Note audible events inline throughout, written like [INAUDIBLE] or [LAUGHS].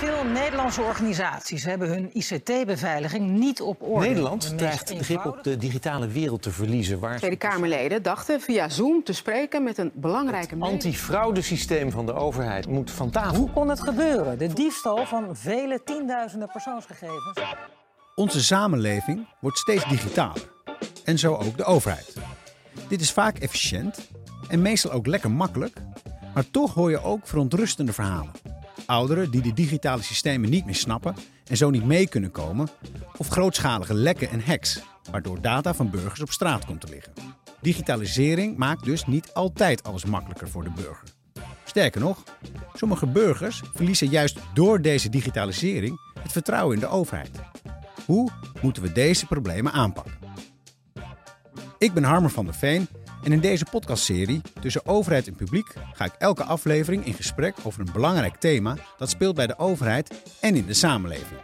Veel Nederlandse organisaties hebben hun ICT-beveiliging niet op orde. Nederland dreigt grip op de digitale wereld te verliezen. Waar Tweede Kamerleden dachten via Zoom te spreken met een belangrijke het antifraudesysteem van de overheid moet van tafel. Hoe kon het gebeuren? De diefstal van vele tienduizenden persoonsgegevens. Onze samenleving wordt steeds digitaler. En zo ook de overheid. Dit is vaak efficiënt en meestal ook lekker makkelijk. Maar toch hoor je ook verontrustende verhalen. Ouderen die de digitale systemen niet meer snappen en zo niet mee kunnen komen. Of grootschalige lekken en hacks, waardoor data van burgers op straat komt te liggen. Digitalisering maakt dus niet altijd alles makkelijker voor de burger. Sterker nog, sommige burgers verliezen juist door deze digitalisering het vertrouwen in de overheid. Hoe moeten we deze problemen aanpakken? Ik ben Harmer van der Veen en in deze podcastserie Tussen overheid en publiek ga ik elke aflevering in gesprek over een belangrijk thema dat speelt bij de overheid en in de samenleving.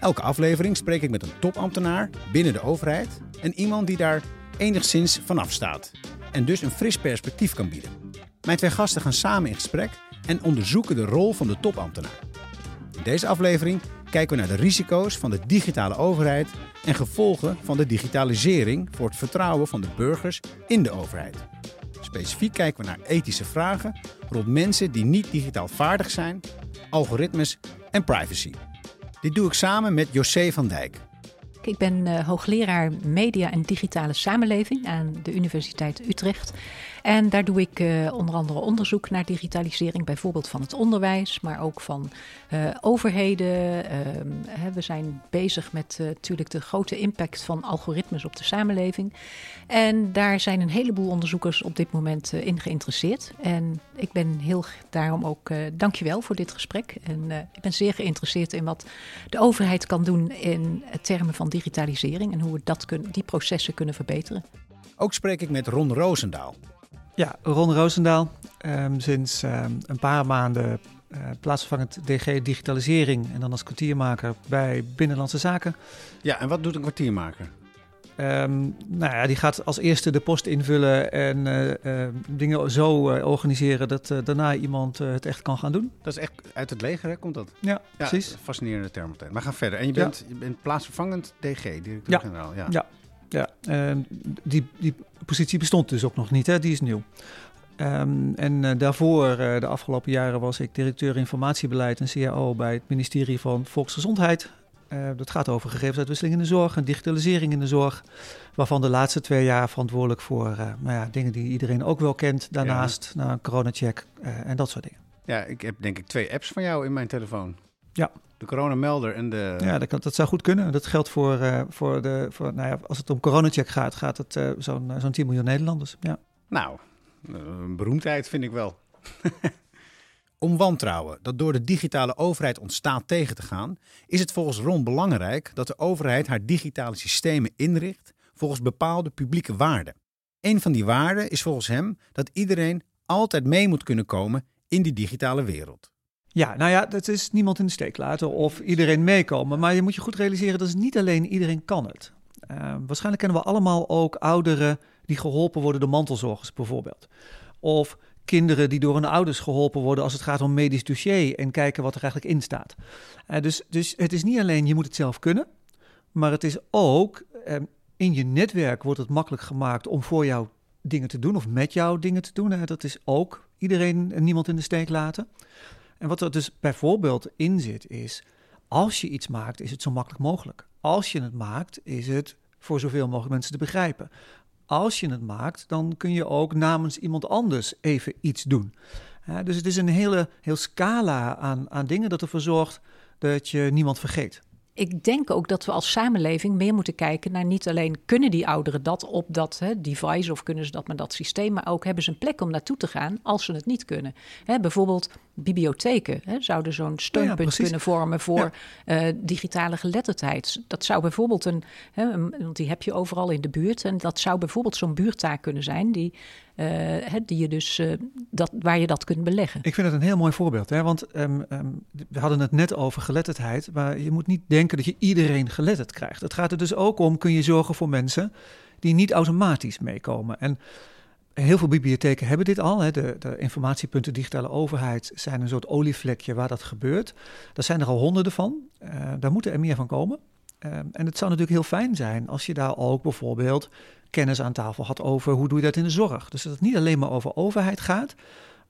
Elke aflevering spreek ik met een topambtenaar binnen de overheid en iemand die daar enigszins vanaf staat en dus een fris perspectief kan bieden. Mijn twee gasten gaan samen in gesprek en onderzoeken de rol van de topambtenaar. In deze aflevering kijken we naar de risico's van de digitale overheid en gevolgen van de digitalisering voor het vertrouwen van de burgers in de overheid. Specifiek kijken we naar ethische vragen rond mensen die niet digitaal vaardig zijn, algoritmes en privacy. Dit doe ik samen met José van Dijk. Ik ben uh, hoogleraar media en digitale samenleving aan de Universiteit Utrecht. En daar doe ik uh, onder andere onderzoek naar digitalisering, bijvoorbeeld van het onderwijs, maar ook van uh, overheden. Uh, we zijn bezig met natuurlijk de grote impact van algoritmes op de samenleving. En daar zijn een heleboel onderzoekers op dit moment in geïnteresseerd. En ik ben heel daarom ook, dankjewel voor dit gesprek. En ik ben zeer geïnteresseerd in wat de overheid kan doen in termen van digitalisering en hoe we dat kun, die processen kunnen verbeteren. Ook spreek ik met Ron Roosendaal. Ja, Ron Roosendaal. Um, sinds um, een paar maanden uh, plaatsvervangend DG Digitalisering en dan als kwartiermaker bij Binnenlandse Zaken. Ja, en wat doet een kwartiermaker? Um, nou ja, die gaat als eerste de post invullen en uh, uh, dingen zo uh, organiseren dat daarna iemand het echt kan gaan doen. Dat is echt uit het leger, hè? komt dat? Ja, ja precies. Fascinerende term meteen. Maar ga verder. En je bent, ja. je bent plaatsvervangend DG, directeur-generaal. Ja. ja. Ja, uh, die, die positie bestond dus ook nog niet, hè? die is nieuw. Um, en daarvoor, de afgelopen jaren, was ik directeur informatiebeleid en CAO bij het ministerie van Volksgezondheid. Uh, dat gaat over gegevensuitwisseling in de zorg en digitalisering in de zorg. Waarvan de laatste twee jaar verantwoordelijk voor nou ja, dingen die iedereen ook wel kent. Daarnaast ja. nou, coronacheck en dat soort dingen. Ja, ik heb denk ik twee apps van jou in mijn telefoon. Ja. De coronamelder en de... Ja, dat, kan, dat zou goed kunnen. Dat geldt voor, voor de... Voor, nou ja, als het om coronacheck gaat, gaat het zo'n zo'n 10 miljoen Nederlanders. Ja. Nou, een beroemdheid vind ik wel. [LAUGHS] om wantrouwen dat door de digitale overheid ontstaat tegen te gaan, is het volgens Ron belangrijk dat de overheid haar digitale systemen inricht volgens bepaalde publieke waarden. Een van die waarden is volgens hem dat iedereen altijd mee moet kunnen komen in die digitale wereld. Ja, nou ja, dat is niemand in de steek laten of iedereen meekomen. Maar je moet je goed realiseren, dat is niet alleen iedereen kan het. Uh, waarschijnlijk kennen we allemaal ook ouderen die geholpen worden door mantelzorgers bijvoorbeeld. Of kinderen die door hun ouders geholpen worden als het gaat om medisch dossier en kijken wat er eigenlijk in staat. Uh, dus, dus het is niet alleen je moet het zelf kunnen, maar het is ook uh, in je netwerk wordt het makkelijk gemaakt om voor jou dingen te doen of met jou dingen te doen. Dat is ook iedereen en niemand in de steek laten. En wat er dus bijvoorbeeld in zit is, als je iets maakt, is het zo makkelijk mogelijk. Als je het maakt, is het voor zoveel mogelijk mensen te begrijpen. Als je het maakt, dan kun je ook namens iemand anders even iets doen. Dus het is een hele heel scala aan, aan dingen dat ervoor zorgt dat je niemand vergeet ik denk ook dat we als samenleving meer moeten kijken naar niet alleen kunnen die ouderen dat op dat hè, device of kunnen ze dat met dat systeem, maar ook hebben ze een plek om naartoe te gaan als ze het niet kunnen. Hè, bijvoorbeeld bibliotheken hè, zouden zo'n steunpunt ja, kunnen vormen voor ja. uh, digitale geletterdheid. Dat zou bijvoorbeeld een, hè, een, want die heb je overal in de buurt en dat zou bijvoorbeeld zo'n buurttaak kunnen zijn die uh, die je dus, uh, dat, waar je dat kunt beleggen. Ik vind het een heel mooi voorbeeld. Hè? Want um, um, we hadden het net over geletterdheid. Maar je moet niet denken dat je iedereen geletterd krijgt. Het gaat er dus ook om, kun je zorgen voor mensen die niet automatisch meekomen. En heel veel bibliotheken hebben dit al. Hè. De, de, informatiepunten digitale overheid zijn een soort olievlekje waar dat gebeurt. Daar zijn er al honderden van. Uh, daar moeten er meer van komen. Uh, en het zou natuurlijk heel fijn zijn als je daar ook bijvoorbeeld kennis aan tafel had over hoe doe je dat in de zorg. Dus dat het niet alleen maar over overheid gaat,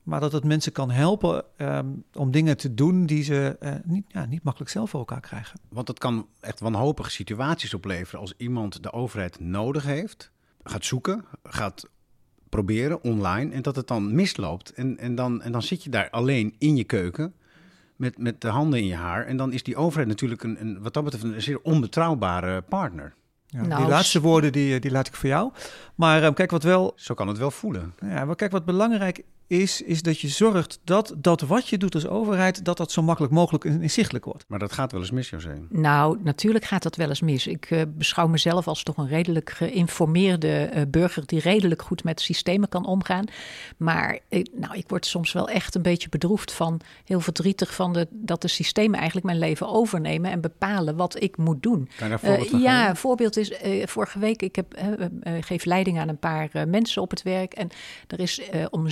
maar dat het mensen kan helpen um, om dingen te doen die ze uh, niet, ja, niet makkelijk zelf voor elkaar krijgen. Want het kan echt wanhopige situaties opleveren als iemand de overheid nodig heeft, gaat zoeken, gaat proberen online en dat het dan misloopt. En, en, dan, en dan zit je daar alleen in je keuken met, met de handen in je haar. En dan is die overheid natuurlijk een, een wat dat betreft een zeer onbetrouwbare partner. Ja, nou, die laatste woorden die, die laat ik voor jou. Maar um, kijk wat wel. Zo kan het wel voelen. Ja, maar kijk wat belangrijk is, is dat je zorgt dat dat wat je doet als overheid, dat dat zo makkelijk mogelijk inzichtelijk wordt. Maar dat gaat wel eens mis, José. Nou, natuurlijk gaat dat wel eens mis. Ik uh, beschouw mezelf als toch een redelijk geïnformeerde uh, burger die redelijk goed met systemen kan omgaan. Maar uh, nou, ik word soms wel echt een beetje bedroefd van, heel verdrietig van de, dat de systemen eigenlijk mijn leven overnemen en bepalen wat ik moet doen. Kan je daar voorbeeld van Ja, een voorbeeld is vorige week, ik heb, geef leiding aan een paar mensen op het werk en er is om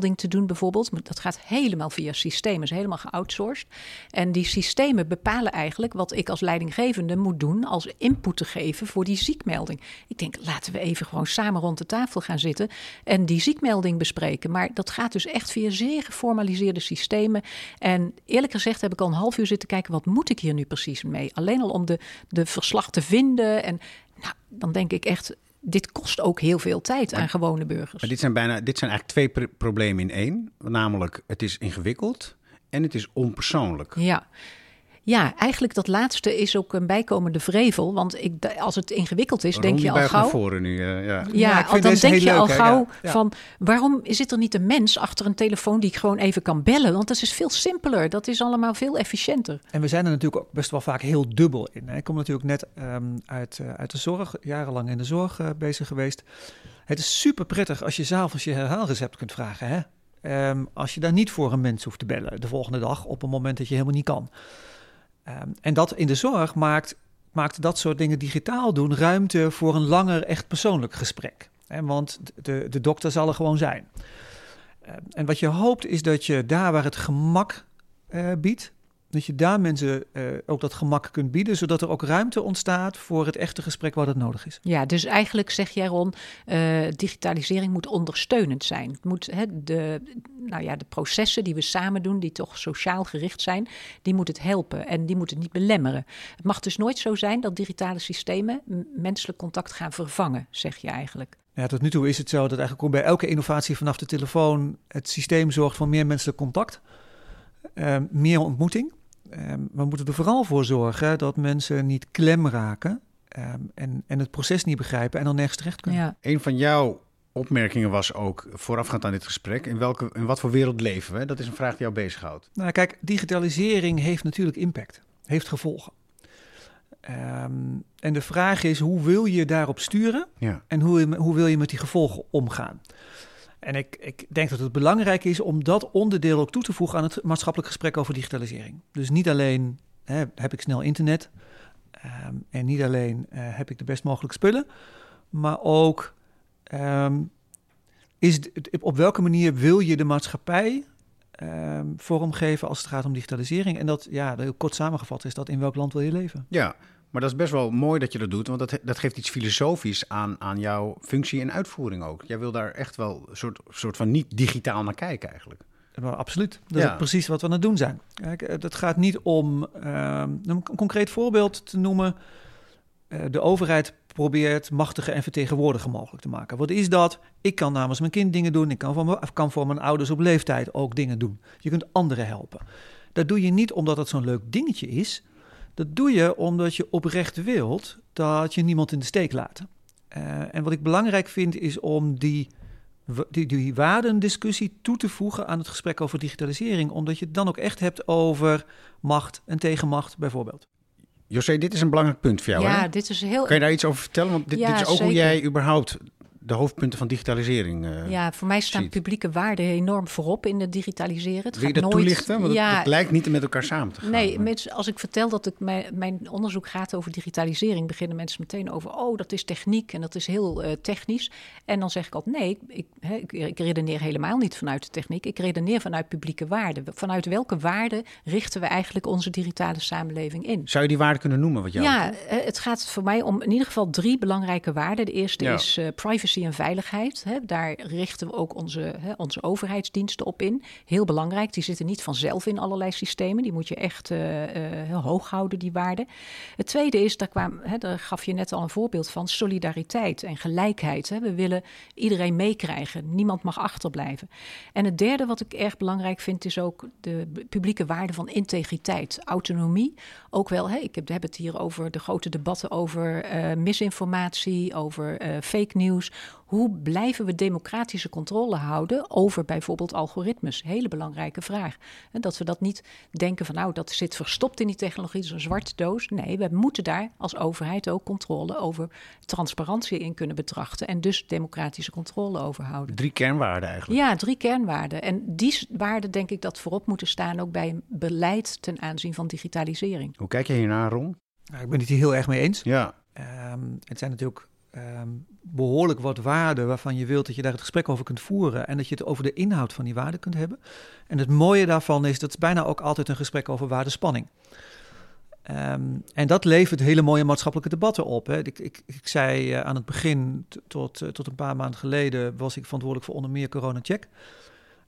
te doen bijvoorbeeld. Dat gaat helemaal via systemen, is helemaal geoutsourced. En die systemen bepalen eigenlijk wat ik als leidinggevende moet doen als input te geven voor die ziekmelding. Ik denk, laten we even gewoon samen rond de tafel gaan zitten en die ziekmelding bespreken. Maar dat gaat dus echt via zeer geformaliseerde systemen. En eerlijk gezegd heb ik al een half uur zitten kijken, wat moet ik hier nu precies mee? Alleen al om de, de verslag te vinden. En nou, dan denk ik echt, dit kost ook heel veel tijd maar, aan gewone burgers. Maar dit zijn, bijna, dit zijn eigenlijk twee problemen in één. Namelijk, het is ingewikkeld en het is onpersoonlijk. Ja. Ja, eigenlijk dat laatste is ook een bijkomende vrevel. Want ik, als het ingewikkeld is, denk je al gauw. Naar voren nu, uh, ja. Ja, ja dan denk je al gauw ja, van waarom zit er niet een mens achter een telefoon die ik gewoon even kan bellen? Want dat is veel simpeler. Dat is allemaal veel efficiënter. En we zijn er natuurlijk ook best wel vaak heel dubbel in. Hè. Ik kom natuurlijk net um, uit, uh, uit de zorg, jarenlang in de zorg uh, bezig geweest. Het is super prettig als je s'avonds je herhaalrecept kunt vragen. Hè? Um, als je daar niet voor een mens hoeft te bellen de volgende dag op een moment dat je helemaal niet kan. Um, en dat in de zorg maakt, maakt dat soort dingen digitaal doen ruimte voor een langer echt persoonlijk gesprek. En want de, de dokter zal er gewoon zijn. Um, en wat je hoopt is dat je daar waar het gemak uh, biedt, dat je daar mensen uh, ook dat gemak kunt bieden, zodat er ook ruimte ontstaat voor het echte gesprek wat het nodig is. Ja, dus eigenlijk zeg jij Ron, uh, digitalisering moet ondersteunend zijn. Het moet hè, de, nou ja, de processen die we samen doen, die toch sociaal gericht zijn, die moet het helpen en die moet het niet belemmeren. Het mag dus nooit zo zijn dat digitale systemen menselijk contact gaan vervangen, zeg je eigenlijk. Ja, tot nu toe is het zo dat eigenlijk bij elke innovatie vanaf de telefoon het systeem zorgt voor meer menselijk contact, uh, meer ontmoeting. Um, we moeten er vooral voor zorgen dat mensen niet klem raken um, en, en het proces niet begrijpen en dan nergens terecht kunnen. Ja. Een van jouw opmerkingen was ook voorafgaand aan dit gesprek: in, welke, in wat voor wereld leven we? Dat is een vraag die jou bezighoudt. Nou, kijk, digitalisering heeft natuurlijk impact, heeft gevolgen. Um, en de vraag is: hoe wil je daarop sturen ja. en hoe, hoe wil je met die gevolgen omgaan? En ik, ik, denk dat het belangrijk is om dat onderdeel ook toe te voegen aan het maatschappelijk gesprek over digitalisering. Dus niet alleen hè, heb ik snel internet um, en niet alleen uh, heb ik de best mogelijke spullen, maar ook um, is op welke manier wil je de maatschappij um, vormgeven als het gaat om digitalisering. En dat, ja, heel kort samengevat is dat in welk land wil je leven. Ja, maar dat is best wel mooi dat je dat doet, want dat, dat geeft iets filosofisch aan, aan jouw functie en uitvoering ook. Jij wil daar echt wel een soort, soort van niet digitaal naar kijken eigenlijk. Maar absoluut. Dat ja. is precies wat we aan het doen zijn. Kijk, het gaat niet om um, een concreet voorbeeld te noemen. Uh, de overheid probeert machtige en vertegenwoordiger mogelijk te maken. Wat is dat? Ik kan namens mijn kind dingen doen. Ik kan voor, me, kan voor mijn ouders op leeftijd ook dingen doen. Je kunt anderen helpen. Dat doe je niet omdat het zo'n leuk dingetje is. Dat doe je omdat je oprecht wilt dat je niemand in de steek laat. Uh, en wat ik belangrijk vind is om die, die, die waardendiscussie toe te voegen aan het gesprek over digitalisering. Omdat je het dan ook echt hebt over macht en tegenmacht bijvoorbeeld. José, dit is een belangrijk punt voor jou. Ja, hè? dit is heel. Kan je daar iets over vertellen? Want dit, ja, dit is ook zeker. hoe jij überhaupt de hoofdpunten van digitalisering uh, Ja, voor mij staan ziet. publieke waarden enorm voorop in het digitaliseren. Het Wil je dat nooit... toelichten? Want ja, het, het lijkt niet met elkaar samen te gaan. Nee, maar- mensen, als ik vertel dat ik mijn, mijn onderzoek gaat over digitalisering, beginnen mensen meteen over, oh, dat is techniek en dat is heel eh, technisch. En dan zeg ik altijd, nee, ik, ik, ik redeneer helemaal niet vanuit de techniek. Ik redeneer vanuit publieke waarden. Vanuit welke waarden richten we eigenlijk onze digitale samenleving in? Zou je die waarden kunnen noemen wat jou Ja, eh, het gaat voor mij om in ieder geval drie belangrijke waarden. De eerste Ja. is eh, privacy en veiligheid. Hè. Daar richten we ook onze, hè, onze overheidsdiensten op in. Heel belangrijk. Die zitten niet vanzelf in allerlei systemen. Die moet je echt eh, eh, hoog houden, die waarden. Het tweede is, daar, kwam, hè, daar gaf je net al een voorbeeld van, solidariteit en gelijkheid. Hè. We willen iedereen meekrijgen. Niemand mag achterblijven. En het derde wat ik erg belangrijk vind, is ook de publieke waarde van integriteit, autonomie. Ook wel, hè, ik heb, het hier over de grote debatten over eh, misinformatie, over fake news. Hoe blijven we democratische controle houden over bijvoorbeeld algoritmes? Hele belangrijke vraag. En dat we dat niet denken van nou, dat zit verstopt in die technologie, dat is een zwarte doos. Nee, we moeten daar als overheid ook controle over transparantie in kunnen betrachten en dus democratische controle over houden. Drie kernwaarden eigenlijk. Ja, drie kernwaarden. En die waarden denk ik dat voorop moeten staan ook bij een beleid ten aanzien van digitalisering. Hoe kijk je hiernaar, Ron? Nou, ik ben het hier heel erg mee eens. Ja, Ehm, het zijn natuurlijk ehm, behoorlijk wat waarden waarvan je wilt dat je daar het gesprek over kunt voeren en dat je het over de inhoud van die waarden kunt hebben. En het mooie daarvan is dat het bijna ook altijd een gesprek over waardespanning. Ehm, en dat levert hele mooie maatschappelijke debatten op. Hè. Ik, ik, ik zei eh, aan het begin, tot, eh, tot een paar maanden geleden, was ik verantwoordelijk voor onder meer CoronaCheck.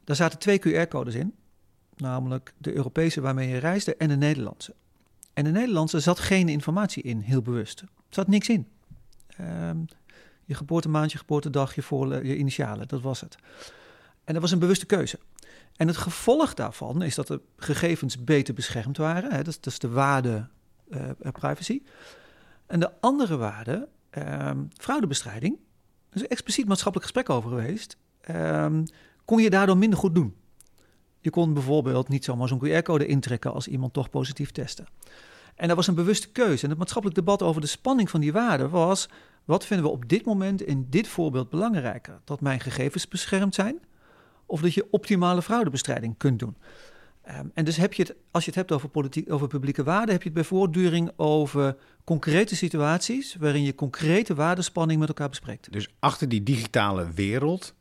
Daar zaten twee QR-codes in, namelijk de Europese waarmee je reisde en de Nederlandse. En de Nederlandse zat geen informatie in, heel bewust. Er zat niks in. Ehm, je geboortemaand, je geboortedag, je, voorle- je initialen, dat was het. En dat was een bewuste keuze. En het gevolg daarvan is dat de gegevens beter beschermd waren. Hè, dat, is- dat is de waarde eh, privacy. En de andere waarde, ehm, fraudebestrijding, er is expliciet maatschappelijk gesprek over geweest. Ehm, kon je daardoor minder goed doen. Je kon bijvoorbeeld niet zomaar zo'n QR-code intrekken als iemand toch positief testte. En dat was een bewuste keuze. En het maatschappelijk debat over de spanning van die waarden was: wat vinden we op dit moment in dit voorbeeld belangrijker? Dat mijn gegevens beschermd zijn of dat je optimale fraudebestrijding kunt doen? Ehm, en dus heb je het, als je het hebt over, politiek, over publieke waarden, heb je het bij voortduring over concrete situaties waarin je concrete waardespanning met elkaar bespreekt. dus achter die digitale wereld,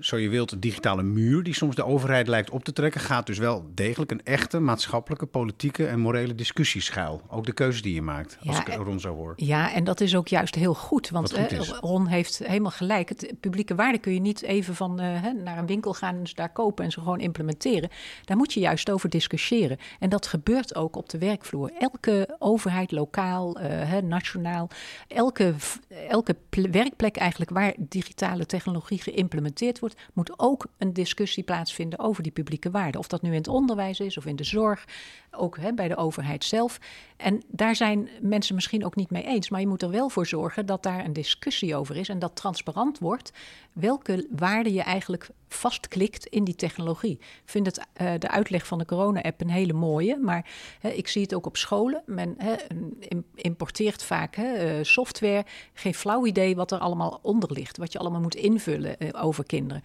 zo je wilt, digitale muur die soms de overheid lijkt op te trekken, gaat dus wel degelijk een echte maatschappelijke, politieke en morele discussie schuil. Ook de keuzes die je maakt, als ik Ron zo hoor. Ja, en dat is ook juist heel goed. Want goed eh. Ron heeft helemaal gelijk. Het publieke waarde kun je niet even van eh, naar een winkel gaan en ze daar kopen en ze gewoon implementeren. Daar moet je juist over discussiëren. En dat gebeurt ook op de werkvloer. Elke overheid, lokaal, eh, nationaal, elke, elke ple- werkplek eigenlijk waar digitale technologie geïmplementeerd wordt, moet ook een discussie plaatsvinden over die publieke waarden. Of dat nu in het onderwijs is of in de zorg, ook hè, bij de overheid zelf. En daar zijn mensen misschien ook niet mee eens, maar je moet er wel voor zorgen dat daar een discussie over is en dat transparant wordt welke waarden je eigenlijk vastklikt in die technologie. Ik vind het, eh, de uitleg van de corona-app een hele mooie, maar ik zie het ook op scholen. Men importeert vaak eh, software, geen flauw idee wat er allemaal onder ligt, wat je allemaal moet invullen eh, over kinderen.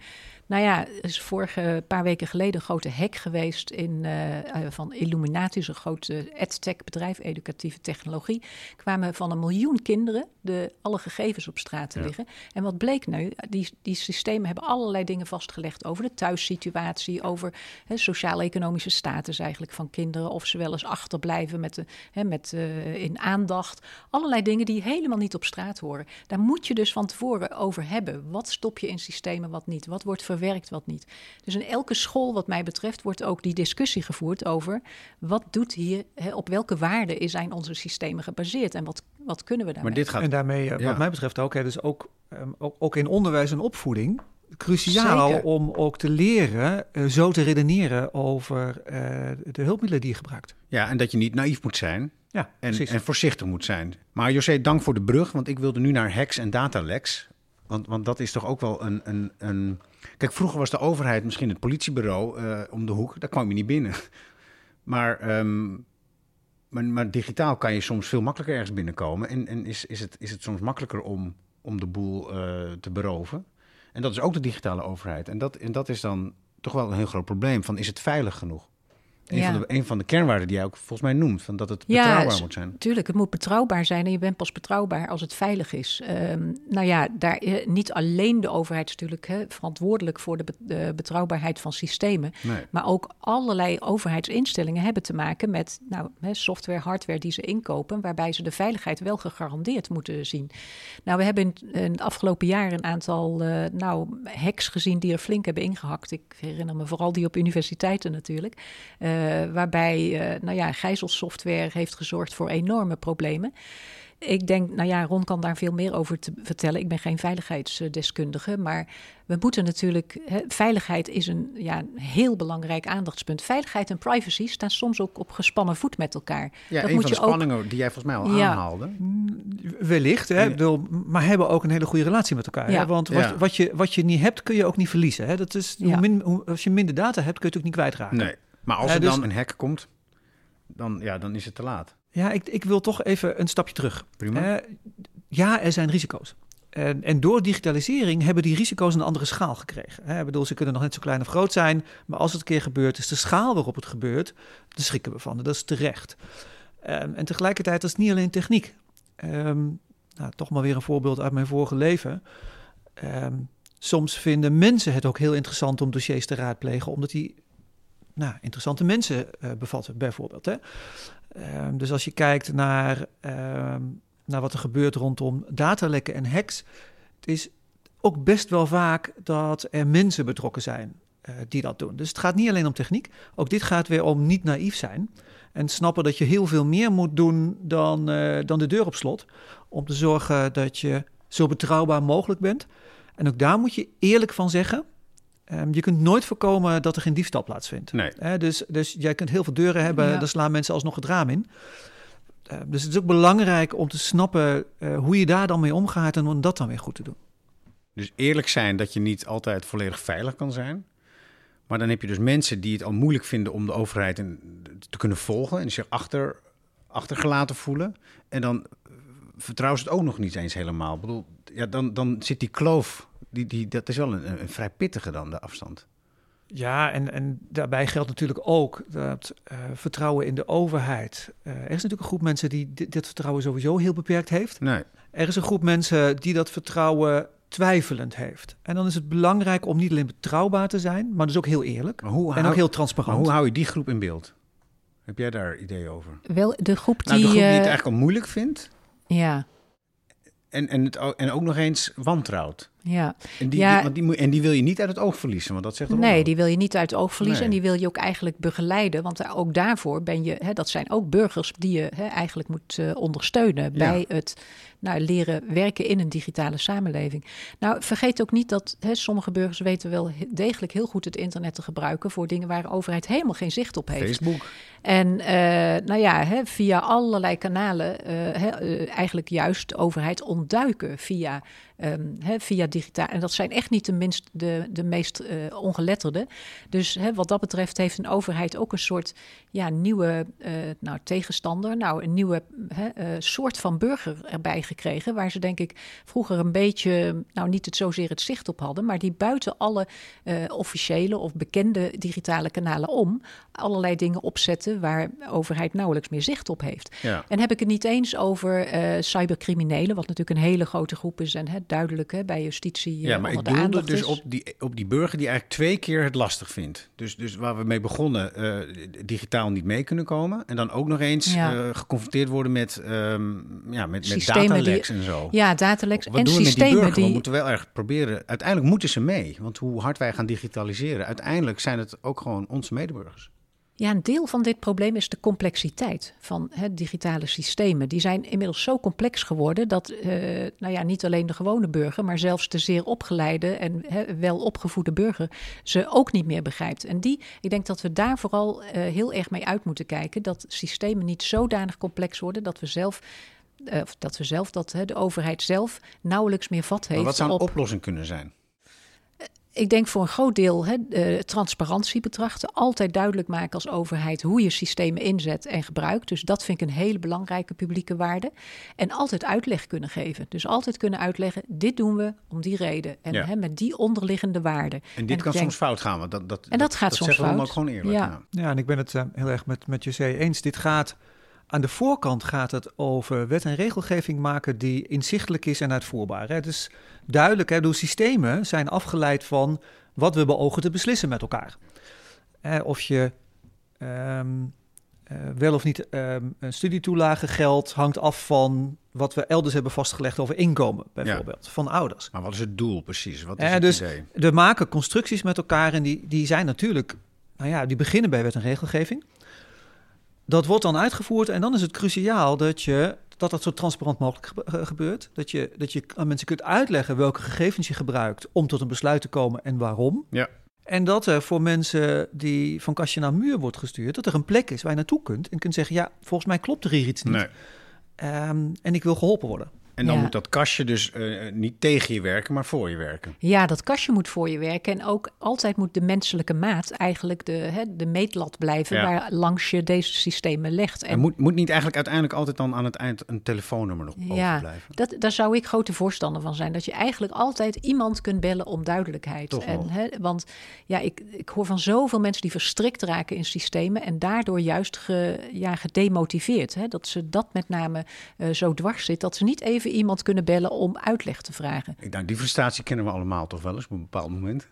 Nou ja, er is vorige paar weken geleden een grote hack geweest in, eh, eh, van Illuminati, een groot eh, edtech bedrijf, educatieve technologie. Kwamen van een miljoen kinderen de, alle gegevens op straat te liggen. En wat bleek nu? Die, die systemen hebben allerlei dingen vastgelegd over de thuissituatie, over sociaal-economische status eigenlijk van kinderen, of ze wel eens achterblijven met, de, hè, met, eh, in aandacht. Allerlei dingen die helemaal niet op straat horen. Daar moet je dus van tevoren over hebben. Wat stop je in systemen, wat niet? Wat wordt verwerkt, wat niet? Dus in elke school, wat mij betreft, wordt ook die discussie gevoerd over wat doet hier, hè, op welke waarden zijn onze systemen gebaseerd en wat, wat kunnen we daarmee? Maar dit gaat En daarmee, eh, Ja. wat mij betreft ook, hè, dus ook, ehm, ook, ook in onderwijs en opvoeding, cruciaal Zeker. om ook te leren eh, zo te redeneren over eh, de hulpmiddelen die je gebruikt. Ja, en dat je niet naïef moet zijn Ja, en, en voorzichtig moet zijn. Maar José, dank voor de brug, want ik wilde nu naar hacks en dataleks. Want, want dat is toch ook wel een, een, een... Kijk, vroeger was de overheid misschien het politiebureau eh, om de hoek. Daar kwam je niet binnen. [LAUGHS] Maar, ehm, maar, maar digitaal kan je soms veel makkelijker ergens binnenkomen. En, en is, is, het, is het soms makkelijker om om de boel eh, te beroven. En dat is ook de digitale overheid. En dat, en dat is dan toch wel een heel groot probleem. Van, is het veilig genoeg? Een, Ja. van de, een van de kernwaarden die jij ook volgens mij noemt. Van dat het Ja, betrouwbaar moet zijn. Tuurlijk, het moet betrouwbaar zijn en je bent pas betrouwbaar als het veilig is. Ehm, nou ja, daar, eh, niet alleen de overheid is natuurlijk hè, verantwoordelijk voor de, be- de betrouwbaarheid van systemen. Nee. Maar ook allerlei overheidsinstellingen hebben te maken met nou, hè, software, hardware die ze inkopen, waarbij ze de veiligheid wel gegarandeerd moeten zien. Nou, we hebben in, in het afgelopen jaar een aantal eh, nou, hacks gezien die er flink hebben ingehakt. Ik herinner me vooral die op universiteiten natuurlijk. Eh, waarbij eh, nou ja, gijzelsoftware heeft gezorgd voor enorme problemen. Ik denk, nou ja, Ron kan daar veel meer over te vertellen. Ik ben geen veiligheidsdeskundige, maar we moeten natuurlijk. Hè, veiligheid is een ja, een heel belangrijk aandachtspunt. Veiligheid en privacy staan soms ook op gespannen voet met elkaar. Ja, dat een moet van de ook. spanningen die jij volgens mij al Ja. aanhaalde. Wellicht, hè? Ja. Ik bedoel, maar hebben ook een hele goede relatie met elkaar. Ja. Hè? Want wat, Ja. wat, je, wat je niet hebt, kun je ook niet verliezen. Hè? Dat is, hoe Ja. min, hoe, als je minder data hebt, kun je het ook niet kwijtraken. Nee. Maar als er dus- dan een hack komt, dan, ja, dan is het te laat. Ja, ik, ik wil toch even een stapje terug. Prima. Eh, ja, er zijn risico's. En, en door digitalisering hebben die risico's een andere schaal gekregen. Hè, Ik bedoel, ze kunnen nog net zo klein of groot zijn, maar als het een keer gebeurt, is de schaal waarop het gebeurt, daar schrikken we van. Dat is terecht. Ehm, en tegelijkertijd, dat is niet alleen techniek. Ehm, nou, toch maar weer een voorbeeld uit mijn vorige leven. Ehm, soms vinden mensen het ook heel interessant om dossiers te raadplegen, omdat die nou, interessante mensen eh, bevatten, bijvoorbeeld. Hè? Ehm, dus als je kijkt naar, ehm, naar wat er gebeurt rondom datalekken en hacks, het is ook best wel vaak dat er mensen betrokken zijn eh, die dat doen. Dus het gaat niet alleen om techniek, ook dit gaat weer om niet naïef zijn en snappen dat je heel veel meer moet doen dan, eh, dan de deur op slot, om te zorgen dat je zo betrouwbaar mogelijk bent. En ook daar moet je eerlijk van zeggen. Ehm, je kunt nooit voorkomen dat er geen diefstal plaatsvindt. Nee. Dus, dus jij kunt heel veel deuren hebben, Ja. daar slaan mensen alsnog het raam in. Eh, dus het is ook belangrijk om te snappen eh, hoe je daar dan mee omgaat en om dat dan weer goed te doen. Dus eerlijk zijn dat je niet altijd volledig veilig kan zijn. Maar dan heb je dus mensen die het al moeilijk vinden om de overheid in- te kunnen volgen. En zich achter, achtergelaten voelen. En dan vertrouwen ze het ook nog niet eens helemaal. Ik bedoel, ja, dan, dan zit die kloof, die, die, dat is wel een, een vrij pittige dan, de afstand. Ja, en, en daarbij geldt natuurlijk ook dat eh, vertrouwen in de overheid. eh, er is natuurlijk een groep mensen die dit, dit vertrouwen sowieso heel beperkt heeft. Nee. Er is een groep mensen die dat vertrouwen twijfelend heeft. En dan is het belangrijk om niet alleen betrouwbaar te zijn, maar dus ook heel eerlijk. Maar hoe, En ook hou, heel maar transparant. hoe hou je die groep in beeld? Heb jij daar ideeën over? Wel, de groep die. Nou, de groep die het eh, eigenlijk al moeilijk vindt. ja, En, en, het, en ook nog eens wantrouwt. Ja. En die, Ja. die- want die, moet- en die wil je niet uit het oog verliezen, want dat zegt Nee, die wil je niet uit het oog verliezen Nee. en die wil je ook eigenlijk begeleiden. Want ook daarvoor ben je, hè, dat zijn ook burgers die je hè, eigenlijk moet eh, ondersteunen bij het nou, leren werken in een digitale samenleving. Nou, vergeet ook niet dat hè, sommige burgers weten wel degelijk heel goed het internet te gebruiken voor dingen waar de overheid helemaal geen zicht op heeft. Facebook. En eh, nou ja, hè, via allerlei kanalen eh, hè, eigenlijk juist de overheid ontduiken via, ehm, via digitaal. En dat zijn echt niet de, minst, de, de meest eh ongeletterde. Dus wat dat betreft heeft een overheid ook een soort ja, nieuwe eh, nou, tegenstander. Nou, een nieuwe eh, soort van burger erbij gekregen. Waar ze denk ik vroeger een beetje, nou niet het zozeer het zicht op hadden. Maar die buiten alle officiële of bekende digitale kanalen om allerlei dingen opzetten waar de overheid nauwelijks meer zicht op heeft. Ja. En heb ik het niet eens over cybercriminelen, wat natuurlijk een hele grote groep is en hè, duidelijk hè, bij justitie eh, Ja, maar ik doelde dus is. op die, op die burger die eigenlijk twee keer het lastig vindt. Dus, dus waar we mee begonnen, eh, digitaal niet mee kunnen komen. En dan ook nog eens Ja. eh, geconfronteerd worden met, ehm, ja, met, met Systemen die- en zo. Ja, dataleks Wat en doen we met die systemen burger? We die. moeten wel erg proberen. Uiteindelijk moeten ze mee. Want hoe hard wij gaan digitaliseren, uiteindelijk zijn het ook gewoon onze medeburgers. Ja, een deel van dit probleem is de complexiteit van hè, digitale systemen. Die zijn inmiddels zo complex geworden dat eh, nou ja, niet alleen de gewone burger, maar zelfs de zeer opgeleide en hè, wel opgevoede burger ze ook niet meer begrijpt. En die, ik denk dat we daar vooral eh, heel erg mee uit moeten kijken. Dat systemen niet zodanig complex worden dat we zelf. eh, of dat we zelf, dat hè, de overheid zelf nauwelijks meer vat heeft Maar wat zou een op oplossing kunnen zijn? Ik denk voor een groot deel hè, uh, transparantie betrachten. Altijd duidelijk maken als overheid hoe je systemen inzet en gebruikt. Dus dat vind ik een hele belangrijke publieke waarde. En altijd uitleg kunnen geven. Dus altijd kunnen uitleggen, dit doen we om die reden. En Ja. hè, met die onderliggende waarden. En dit kan denk- soms fout gaan. Want dat, dat, En dat gaat soms zeggen we dan fout. ook gewoon eerlijk. Ja. Ja, en ik ben het eh, heel erg met, met José eens. Dit gaat, aan de voorkant gaat het over wet en regelgeving maken die inzichtelijk is en uitvoerbaar. Het is duidelijk, hè, de systemen zijn afgeleid van wat we beogen te beslissen met elkaar. Of je ehm, eh, wel of niet ehm, een studietoelage geldt, hangt af van wat we elders hebben vastgelegd over inkomen, bijvoorbeeld, van ouders. Maar wat is het doel precies? Wat is het dus- idee? We maken constructies met elkaar en die, die zijn natuurlijk, nou ja, die beginnen bij wet en regelgeving. Dat wordt dan uitgevoerd en dan is het cruciaal dat je dat dat zo transparant mogelijk gebe- ge- gebeurt. Dat je, dat je aan mensen kunt uitleggen welke gegevens je gebruikt om tot een besluit te komen en waarom. Ja. En dat er voor mensen die van kastje naar muur wordt gestuurd, dat er een plek is waar je naartoe kunt en kunt zeggen, ja, volgens mij klopt er hier iets niet. Nee. Ehm, en ik wil geholpen worden. En dan Ja. moet dat kastje dus eh, niet tegen je werken, maar voor je werken. Ja, dat kastje moet voor je werken. En ook altijd moet de menselijke maat eigenlijk de, hè, de meetlat blijven Ja. waar langs je deze systemen legt. En moet, moet niet eigenlijk uiteindelijk altijd dan aan het eind een telefoonnummer nog Ja, overblijven? dat, daar zou ik grote voorstander van zijn. Dat je eigenlijk altijd iemand kunt bellen om duidelijkheid. Toch en, hè, want ja, ik, ik hoor van zoveel mensen die verstrikt raken in systemen. En daardoor juist ge, ja, gedemotiveerd. Hè, dat ze dat met name eh, zo dwars zit. Dat ze niet even iemand kunnen bellen om uitleg te vragen. Ik denk, die frustratie kennen we allemaal toch wel eens op een bepaald moment.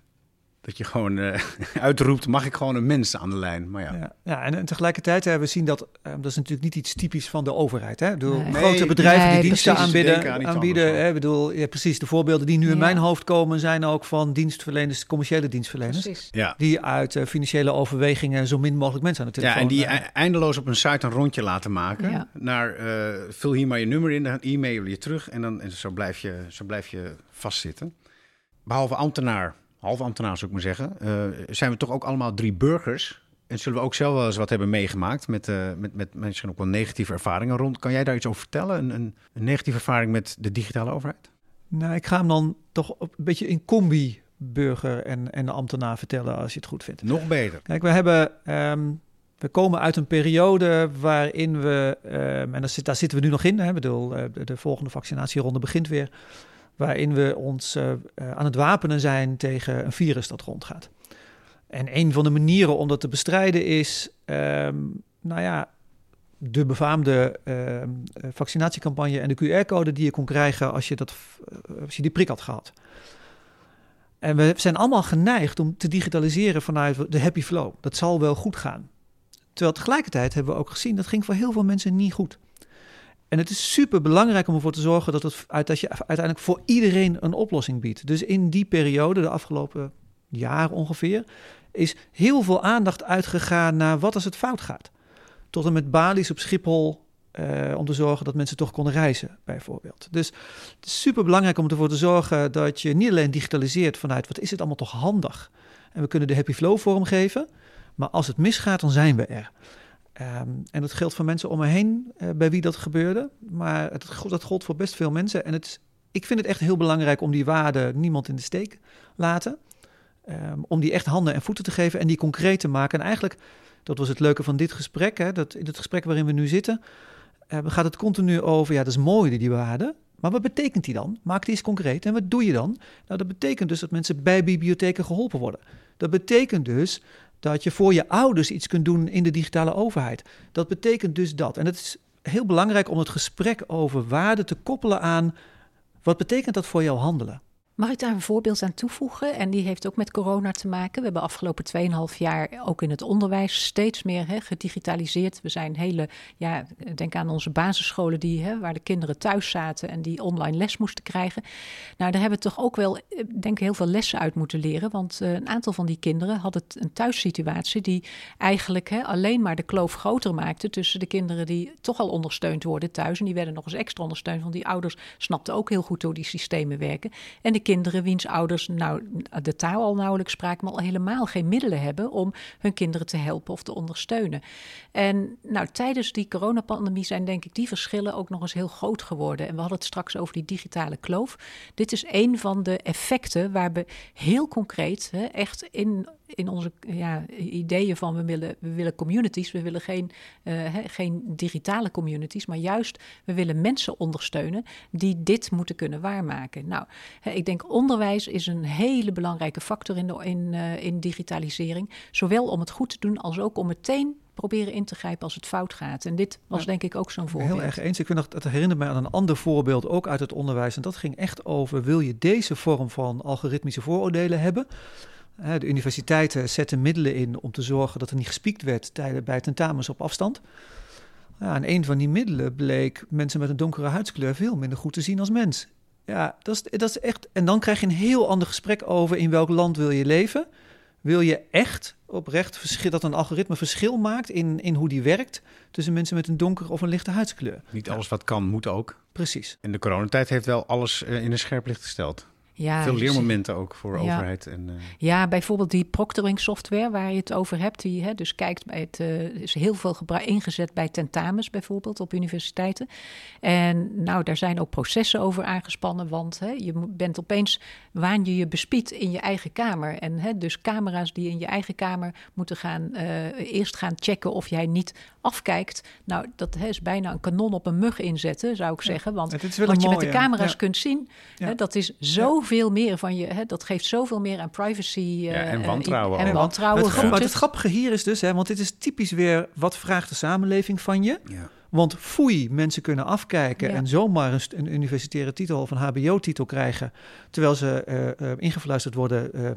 Dat je gewoon eh, [LAUGHS] uitroept, mag ik gewoon een mens aan de lijn? Maar ja, Ja, ja en, en tegelijkertijd hebben we zien dat, eh, dat is natuurlijk niet iets typisch van de overheid. Hè? Nee. grote bedrijven nee, die diensten aanbieden, aan aanbieden hè? Ik bedoel, ja, precies, de voorbeelden die nu in Ja. mijn hoofd komen zijn ook van dienstverleners, commerciële dienstverleners. Precies. ja. Die uit eh, financiële overwegingen zo min mogelijk mensen aan de Ja, telefoon... en die eh, e- eindeloos op een site een rondje laten maken. Ja. Naar, eh, vul hier maar je nummer in, dan e-mail je terug. En, dan, en zo, blijf je, zo blijf je vastzitten. Behalve ambtenaar, half ambtenaar zou ik maar zeggen, eh, zijn we toch ook allemaal drie burgers. En zullen we ook zelf wel eens wat hebben meegemaakt met, eh, met, met misschien ook wel negatieve ervaringen rond. Kan jij daar iets over vertellen? Een, een, een negatieve ervaring met de digitale overheid? Nou, ik ga hem dan toch op- een beetje in combi burger en, en ambtenaar vertellen als je het goed vindt. Nog beter. Kijk, we hebben. ehm, we komen uit een periode waarin we, ehm, en daar, zit, daar zitten we nu nog in, hè, ik bedoel, eh, de, de volgende vaccinatieronde begint weer, waarin we ons eh, eh, aan het wapenen zijn tegen een virus dat rondgaat. En een van de manieren om dat te bestrijden is, ehm, nou ja, de befaamde ehm, eh, vaccinatiecampagne en de QR-code die je kon krijgen als je, dat, eh, als je die prik had gehad. En we zijn allemaal geneigd om te digitaliseren vanuit de happy flow. Dat zal wel goed gaan. Terwijl tegelijkertijd hebben we ook gezien dat ging voor heel veel mensen niet goed. En het is super belangrijk om ervoor te zorgen dat, het, dat je uiteindelijk voor iedereen een oplossing biedt. Dus in die periode, de afgelopen jaar ongeveer, is heel veel aandacht uitgegaan naar wat als het fout gaat. Tot en met balies op Schiphol eh, om te zorgen dat mensen toch konden reizen, bijvoorbeeld. Dus het is super belangrijk om ervoor te zorgen dat je niet alleen digitaliseert vanuit wat is het allemaal toch handig. En we kunnen de happy flow vormgeven, maar als het misgaat, dan zijn we er. Ehm, en dat geldt voor mensen om me heen eh, bij wie dat gebeurde. Maar het, dat gold voor best veel mensen. En het, ik vind het echt heel belangrijk om die waarde niemand in de steek laten. Ehm, om die echt handen en voeten te geven en die concreet te maken. En eigenlijk, dat was het leuke van dit gesprek. Hè, dat in het gesprek waarin we nu zitten, eh, gaat het continu over, ja, dat is mooi die waarde. Maar wat betekent die dan? Maak die eens concreet. En wat doe je dan? Nou, dat betekent dus dat mensen bij bibliotheken geholpen worden. Dat betekent dus dat je voor je ouders iets kunt doen in de digitale overheid. Dat betekent dus dat. En het is heel belangrijk om het gesprek over waarde te koppelen aan wat betekent dat voor jouw handelen. Mag ik daar een voorbeeld aan toevoegen? En die heeft ook met corona te maken. We hebben afgelopen 2,5 jaar ook in het onderwijs steeds meer hè, gedigitaliseerd. We zijn hele, ja, denk aan onze basisscholen die, hè, waar de kinderen thuis zaten en die online les moesten krijgen. Nou, daar hebben we toch ook wel, eh, denk ik, heel veel lessen uit moeten leren. Want eh, een aantal van die kinderen hadden een thuissituatie die eigenlijk hè, alleen maar de kloof groter maakte tussen de kinderen die toch al ondersteund worden thuis. En die werden nog eens extra ondersteund, want die ouders snapten ook heel goed hoe die systemen werken. En de kinderen wiens ouders nou, de taal al nauwelijks spraken, maar al helemaal geen middelen hebben om hun kinderen te helpen of te ondersteunen. En nou, tijdens die coronapandemie zijn denk ik die verschillen ook nog eens heel groot geworden. En we hadden het straks over die digitale kloof. Dit is een van de effecten waar we heel concreet hè, echt in in onze ja, ideeën van we willen, we willen communities, we willen geen, uh, geen digitale communities, maar juist we willen mensen ondersteunen die dit moeten kunnen waarmaken. Nou, ik denk onderwijs is een hele belangrijke factor in, de, in, uh, in digitalisering, zowel om het goed te doen als ook om meteen proberen in te grijpen als het fout gaat. En dit was denk ik ook zo'n voorbeeld. Heel erg eens. Ik vind dat het herinnert mij aan een ander voorbeeld, ook uit het onderwijs. En dat ging echt over, wil je deze vorm van algoritmische vooroordelen hebben? De universiteiten zetten middelen in om te zorgen dat er niet gespiekt werd bij tentamens op afstand. Ja, en een van die middelen bleek mensen met een donkere huidskleur veel minder goed te zien als mens. Ja, dat is, dat is echt. En dan krijg je een heel ander gesprek over in welk land wil je leven. Wil je echt oprecht verschil, dat een algoritme verschil maakt in, in hoe die werkt tussen mensen met een donkere of een lichte huidskleur? Niet alles wat kan, moet ook. Precies. En de coronatijd heeft wel alles eh, in een scherp licht gesteld. Ja, Veel leermomenten ook voor overheid. En, uh... Ja, bijvoorbeeld die proctoring software waar je het over hebt. Die hè, dus kijkt bij het, uh, is heel veel ingezet bij tentamens bijvoorbeeld op universiteiten. En nou, daar zijn ook processen over aangespannen. Want hè, je bent opeens, waan je je bespied in je eigen kamer. En hè, dus camera's die in je eigen kamer moeten gaan, uh, eerst gaan checken of jij niet afkijkt. Nou, dat hè, is bijna een kanon op een mug inzetten, zou ik zeggen. Want wat je met de camera's ja. kunt zien, hè, dat is zo veel meer van je. Hè, dat geeft zoveel meer aan privacy. Uh, ja, en wantrouwen. En wantrouwen. Het, maar het grappige hier is dus, hè, want dit is typisch weer wat vraagt de samenleving van je. Ja. Want foei, mensen kunnen afkijken en zomaar een, een, universitaire titel of een HBO-titel krijgen. terwijl ze uh, uh, ingefluisterd worden uh,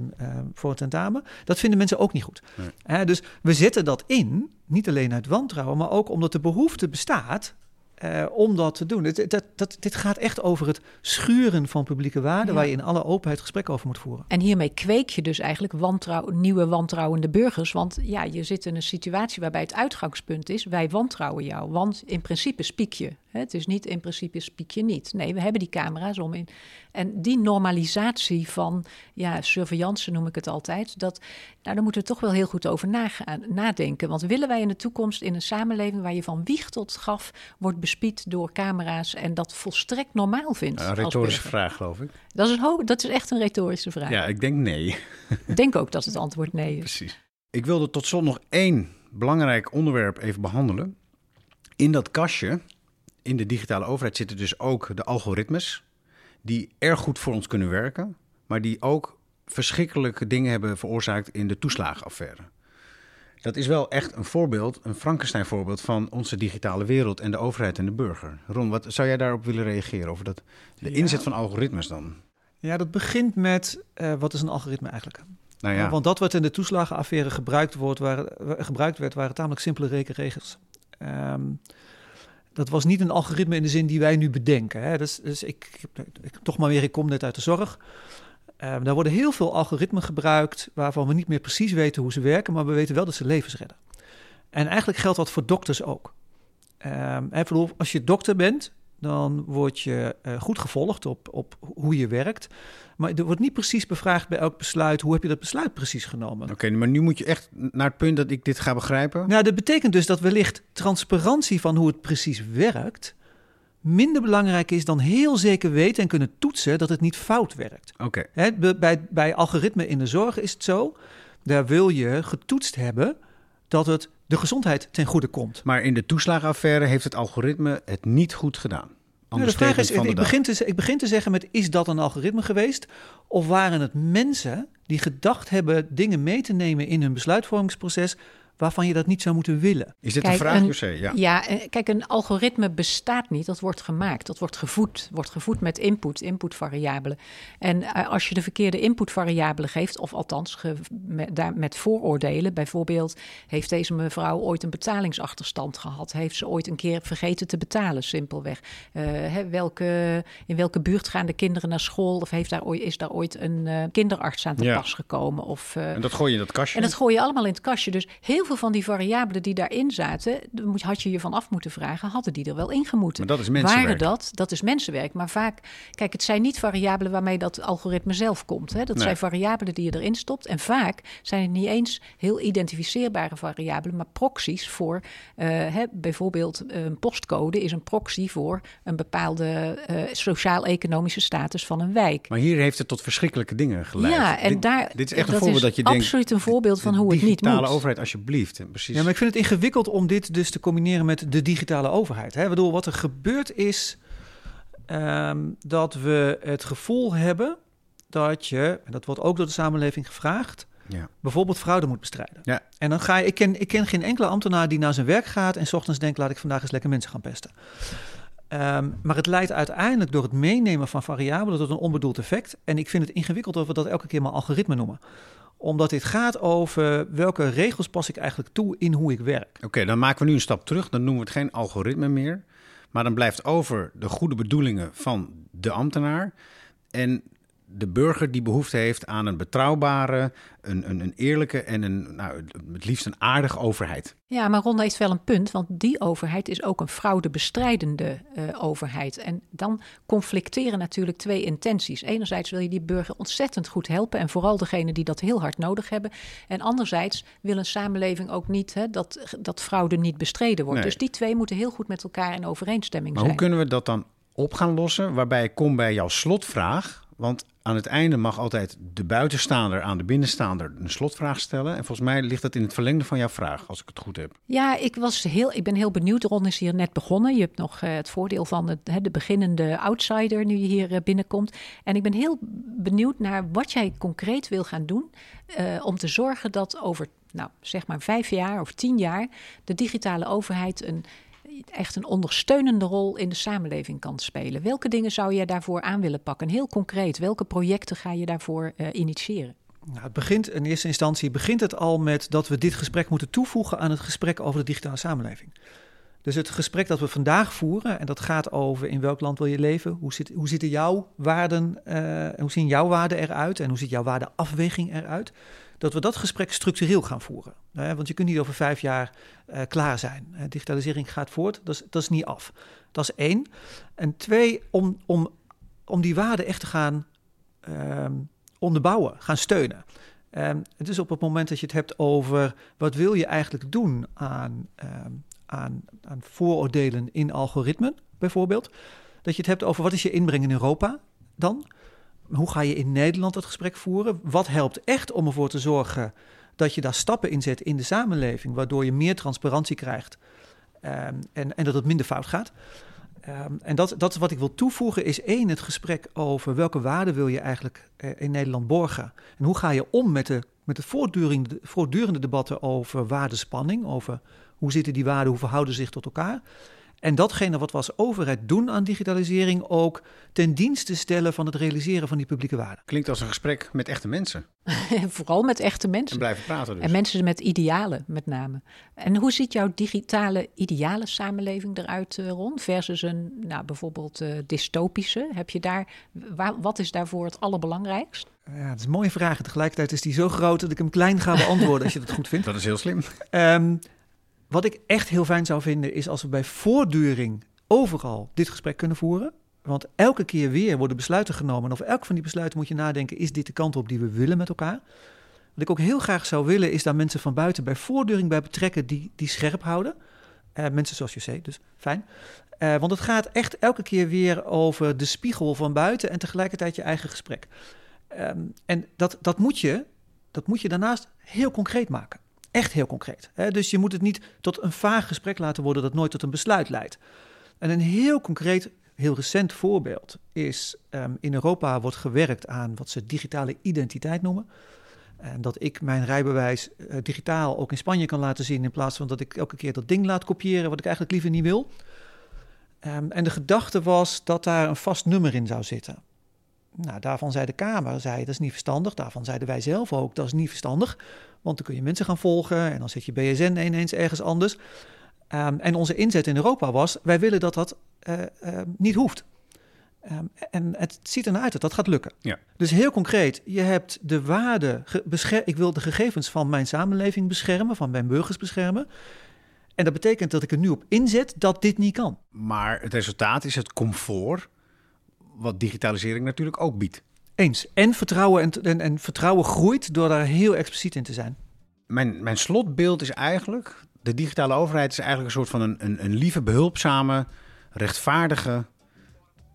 voor een tentamen. Dat vinden mensen ook niet goed. Nee. dus we zetten dat in, niet alleen uit wantrouwen, maar ook omdat de behoefte bestaat uh, om dat te doen. Het, dat, dat, dit gaat echt over het schuren van publieke waarden, ja. waar je in alle openheid gesprek over moet voeren. En hiermee kweek je dus eigenlijk wantrouw, nieuwe wantrouwende burgers. Want ja, je zit in een situatie waarbij het uitgangspunt is: wij wantrouwen jou. Want in principe spiek je. Het is niet in principe spiek je niet. Nee, we hebben die camera's om in. En die normalisatie van ja, surveillance noem ik het altijd. Dat, nou, daar moeten we toch wel heel goed over nagaan, nadenken. Want willen wij in de toekomst in een samenleving waar je van wieg tot graf wordt bespied door camera's en dat volstrekt normaal vindt? Een retorische vraag, geloof ik. Dat is, een, dat is echt een retorische vraag. Ja, ik denk nee. Ik denk ook dat het antwoord nee is. Precies. Ik wilde tot slot nog één belangrijk onderwerp even behandelen. In dat kastje in de digitale overheid zitten dus ook de algoritmes, die erg goed voor ons kunnen werken, maar die ook verschrikkelijke dingen hebben veroorzaakt in de toeslagenaffaire. Dat is wel echt een voorbeeld, een Frankenstein-voorbeeld van onze digitale wereld en de overheid en de burger. Ron, wat zou jij daarop willen reageren over dat, de inzet van algoritmes dan? Ja, dat begint met uh, wat is een algoritme eigenlijk? Nou ja. Want dat wat in de toeslagenaffaire gebruikt, wordt, waren, gebruikt werd, waren tamelijk simpele rekenregels. Um, dat was niet een algoritme in de zin die wij nu bedenken. Hè. Dus, dus ik, ik, toch maar weer, ik kom net uit de zorg. Uh, daar worden heel veel algoritmen gebruikt waarvan we niet meer precies weten hoe ze werken, maar we weten wel dat ze levens redden. En eigenlijk geldt dat voor dokters ook. Uh, als je dokter bent, dan word je uh, goed gevolgd op, op hoe je werkt. Maar er wordt niet precies bevraagd bij elk besluit... hoe heb je dat besluit precies genomen. Oké, okay, maar nu moet je echt naar het punt dat ik dit ga begrijpen. Nou, dat betekent dus dat wellicht transparantie van hoe het precies werkt... minder belangrijk is dan heel zeker weten en kunnen toetsen... dat het niet fout werkt. Oké. Okay. Bij, bij algoritme in de zorg is het zo... daar wil je getoetst hebben dat het de gezondheid ten goede komt. Maar in de toeslagenaffaire heeft het algoritme het niet goed gedaan. Nou, de vraag is, ik begin, te, ik begin te zeggen met, is dat een algoritme geweest? Of waren het mensen die gedacht hebben dingen mee te nemen in hun besluitvormingsproces waarvan je dat niet zou moeten willen. Is dit kijk, een vraag, José? Ja. ja, kijk, een algoritme bestaat niet. Dat wordt gemaakt. Dat wordt gevoed. Wordt gevoed met input, inputvariabelen. En uh, als je de verkeerde inputvariabelen geeft, of althans ge, met, daar, met vooroordelen, bijvoorbeeld, heeft deze mevrouw ooit een betalingsachterstand gehad? Heeft ze ooit een keer vergeten te betalen, simpelweg? Uh, hè, welke, in welke buurt gaan de kinderen naar school? Of heeft daar ooit, is daar ooit een uh, kinderarts aan te ja. pas gekomen? Of, en dat gooi je in dat kastje? En dat gooi je allemaal in het kastje. Dus heel veel van die variabelen die daarin zaten, had je je van af moeten vragen, hadden die er wel ingemoeten? Maar dat is mensenwerk. Waren dat? Dat is mensenwerk. Maar vaak, kijk, het zijn niet variabelen waarmee dat algoritme zelf komt. Hè? Dat Nee. zijn variabelen die je erin stopt. En vaak zijn het niet eens heel identificeerbare variabelen, maar proxies voor, eh, hè, bijvoorbeeld een postcode is een proxy voor een bepaalde eh, sociaal-economische status van een wijk. Maar hier heeft het tot verschrikkelijke dingen geleid. Ja, en dit, daar, dit is echt een voorbeeld dat je denkt... absoluut een voorbeeld van de hoe het niet moet. overheid, alsjeblieft. Precies. Ja, maar ik vind het ingewikkeld om dit dus te combineren met de digitale overheid. Hè? Bedoel, wat er gebeurt is ehm, dat we het gevoel hebben dat je, en dat wordt ook door de samenleving gevraagd, Ja. bijvoorbeeld fraude moet bestrijden. Ja. En dan ga je, ik ken, ik ken geen enkele ambtenaar die naar zijn werk gaat en 's ochtends denkt, laat ik vandaag eens lekker mensen gaan pesten. Ehm, maar het leidt uiteindelijk door het meenemen van variabelen tot een onbedoeld effect. En ik vind het ingewikkeld dat we dat elke keer maar algoritme noemen. Omdat dit gaat over welke regels pas ik eigenlijk toe in hoe ik werk. Oké, dan maken we nu een stap terug. Dan noemen we het geen algoritme meer. Maar dan blijft over de goede bedoelingen van de ambtenaar. En de burger die behoefte heeft aan een betrouwbare, een, een, een eerlijke en een, nou, het liefst een aardige overheid. Ja, maar Ron heeft wel een punt, want die overheid is ook een fraudebestrijdende eh, overheid. En dan conflicteren natuurlijk twee intenties. Enerzijds wil je die burger ontzettend goed helpen en vooral degene die dat heel hard nodig hebben. En anderzijds wil een samenleving ook niet hè, dat, dat fraude niet bestreden wordt. Nee. Dus die twee moeten heel goed met elkaar in overeenstemming Maar hoe zijn. kunnen we dat dan op gaan lossen? Waarbij ik kom bij jouw slotvraag. Want aan het einde mag altijd de buitenstaander aan de binnenstaander een slotvraag stellen. En volgens mij ligt dat in het verlengde van jouw vraag, als ik het goed heb. Ja, ik, was heel, ik ben heel benieuwd. Ron is hier net begonnen. Je hebt nog eh, het voordeel van hè, de beginnende outsider nu je hier eh, binnenkomt. En ik ben heel benieuwd naar wat jij concreet wil gaan doen eh, om te zorgen dat over, nou, zeg maar vijf jaar of tien jaar de digitale overheid een echt een ondersteunende rol in de samenleving kan spelen. Welke dingen zou jij daarvoor aan willen pakken? Heel concreet, welke projecten ga je daarvoor eh, initiëren? Nou, het begint in eerste instantie begint het al met dat we dit gesprek moeten toevoegen aan het gesprek over de digitale samenleving. Dus het gesprek dat we vandaag voeren, en dat gaat over in welk land wil je leven, hoe, zit, hoe zitten jouw waarden, en hoe zien jouw waarden eruit en hoe ziet jouw waardeafweging eruit, dat we dat gesprek structureel gaan voeren. Want je kunt niet over vijf jaar eh, klaar zijn. Digitalisering gaat voort, dat is, niet af. Dat is één. En twee, om, om, om die waarden echt te gaan ehm, onderbouwen, gaan steunen. Um, het is op het moment dat je het hebt over wat wil je eigenlijk doen aan, um, aan, aan vooroordelen in algoritmen, bijvoorbeeld. Dat je het hebt over wat is je inbreng in Europa dan? Hoe ga je in Nederland dat gesprek voeren? Wat helpt echt om ervoor te zorgen dat je daar stappen in zet in de samenleving, waardoor je meer transparantie krijgt um, en, en dat het minder fout gaat? Um, en dat, dat wat ik wil toevoegen, is één, het gesprek over welke waarden wil je eigenlijk uh, in Nederland borgen. En hoe ga je om met de, met de voortdurende, voortdurende debatten over waardespanning, over hoe zitten die waarden, hoe verhouden zich tot elkaar. En datgene wat we als overheid doen aan digitalisering ook ten dienste stellen van het realiseren van die publieke waarden. Klinkt als een gesprek met echte mensen. [LAUGHS] Vooral met echte mensen. En blijven praten dus. En mensen met idealen met name. En hoe ziet jouw digitale ideale samenleving eruit, uh, Ron? Versus een, nou, bijvoorbeeld uh, dystopische. Heb je daar, waar, wat is daarvoor het allerbelangrijkst? Ja, dat is een mooie vraag. En tegelijkertijd is die zo groot dat ik hem klein ga beantwoorden als je dat goed vindt. [LAUGHS] Dat is heel slim. Um, wat ik echt heel fijn zou vinden, is als we bij voortduring overal dit gesprek kunnen voeren. Want elke keer weer worden besluiten genomen. En over elk van die besluiten moet je nadenken: is dit de kant op die we willen met elkaar? Wat ik ook heel graag zou willen, is daar mensen van buiten bij voortduring bij betrekken die, die scherp houden. Uh, mensen zoals zei, dus fijn. Uh, want het gaat echt elke keer weer over de spiegel van buiten en tegelijkertijd je eigen gesprek. Um, en dat, dat, moet je, dat moet je daarnaast heel concreet maken. Echt heel concreet. Hè? Dus je moet het niet tot een vaag gesprek laten worden dat nooit tot een besluit leidt. En een heel concreet, heel recent voorbeeld is um, in Europa wordt gewerkt aan wat ze digitale identiteit noemen. En dat ik mijn rijbewijs uh, digitaal ook in Spanje kan laten zien in plaats van dat ik elke keer dat ding laat kopiëren wat ik eigenlijk liever niet wil. Um, en de gedachte was dat daar een vast nummer in zou zitten. Nou, daarvan zei de Kamer, zei, dat is niet verstandig. Daarvan zeiden wij zelf ook, dat is niet verstandig. Want dan kun je mensen gaan volgen en dan zet je BSN ineens ergens anders. Um, en onze inzet in Europa was, wij willen dat dat uh, uh, niet hoeft. Ehm, en het ziet ernaar uit dat dat gaat lukken. Ja. Dus heel concreet, je hebt de waarde, ik wil de gegevens van mijn samenleving beschermen, van mijn burgers beschermen. En dat betekent dat ik er nu op inzet dat dit niet kan. Maar het resultaat is het comfort, wat digitalisering natuurlijk ook biedt. Eens. En vertrouwen, en, en, en vertrouwen groeit door daar heel expliciet in te zijn. Mijn, mijn slotbeeld is eigenlijk, de digitale overheid is eigenlijk een soort van een, een, een lieve, behulpzame, rechtvaardige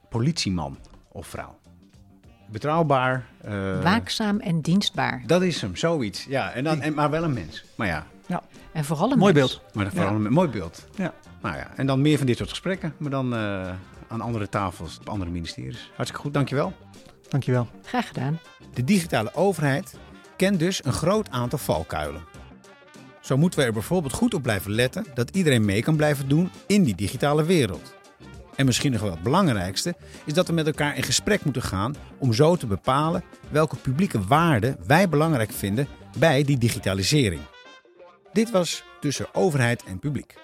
politieman of vrouw. Betrouwbaar. eh, Waakzaam en dienstbaar. Dat is hem, zoiets. Ja, en dan, en, maar wel een mens. Maar ja, En vooral een Mooi mens. beeld. maar vooral Ja. een mooi beeld. Ja. Nou ja, en dan meer van dit soort gesprekken, maar dan eh, aan andere tafels, op andere ministeries. Hartstikke goed, dankjewel. Dankjewel. Graag gedaan. De digitale overheid kent dus een groot aantal valkuilen. Zo moeten we er bijvoorbeeld goed op blijven letten dat iedereen mee kan blijven doen in die digitale wereld. En misschien nog wel het belangrijkste is dat we met elkaar in gesprek moeten gaan om zo te bepalen welke publieke waarden wij belangrijk vinden bij die digitalisering. Dit was tussen overheid en publiek.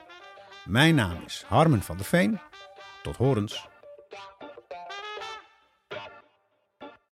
Mijn naam is Harmen van der Veen. Tot horens.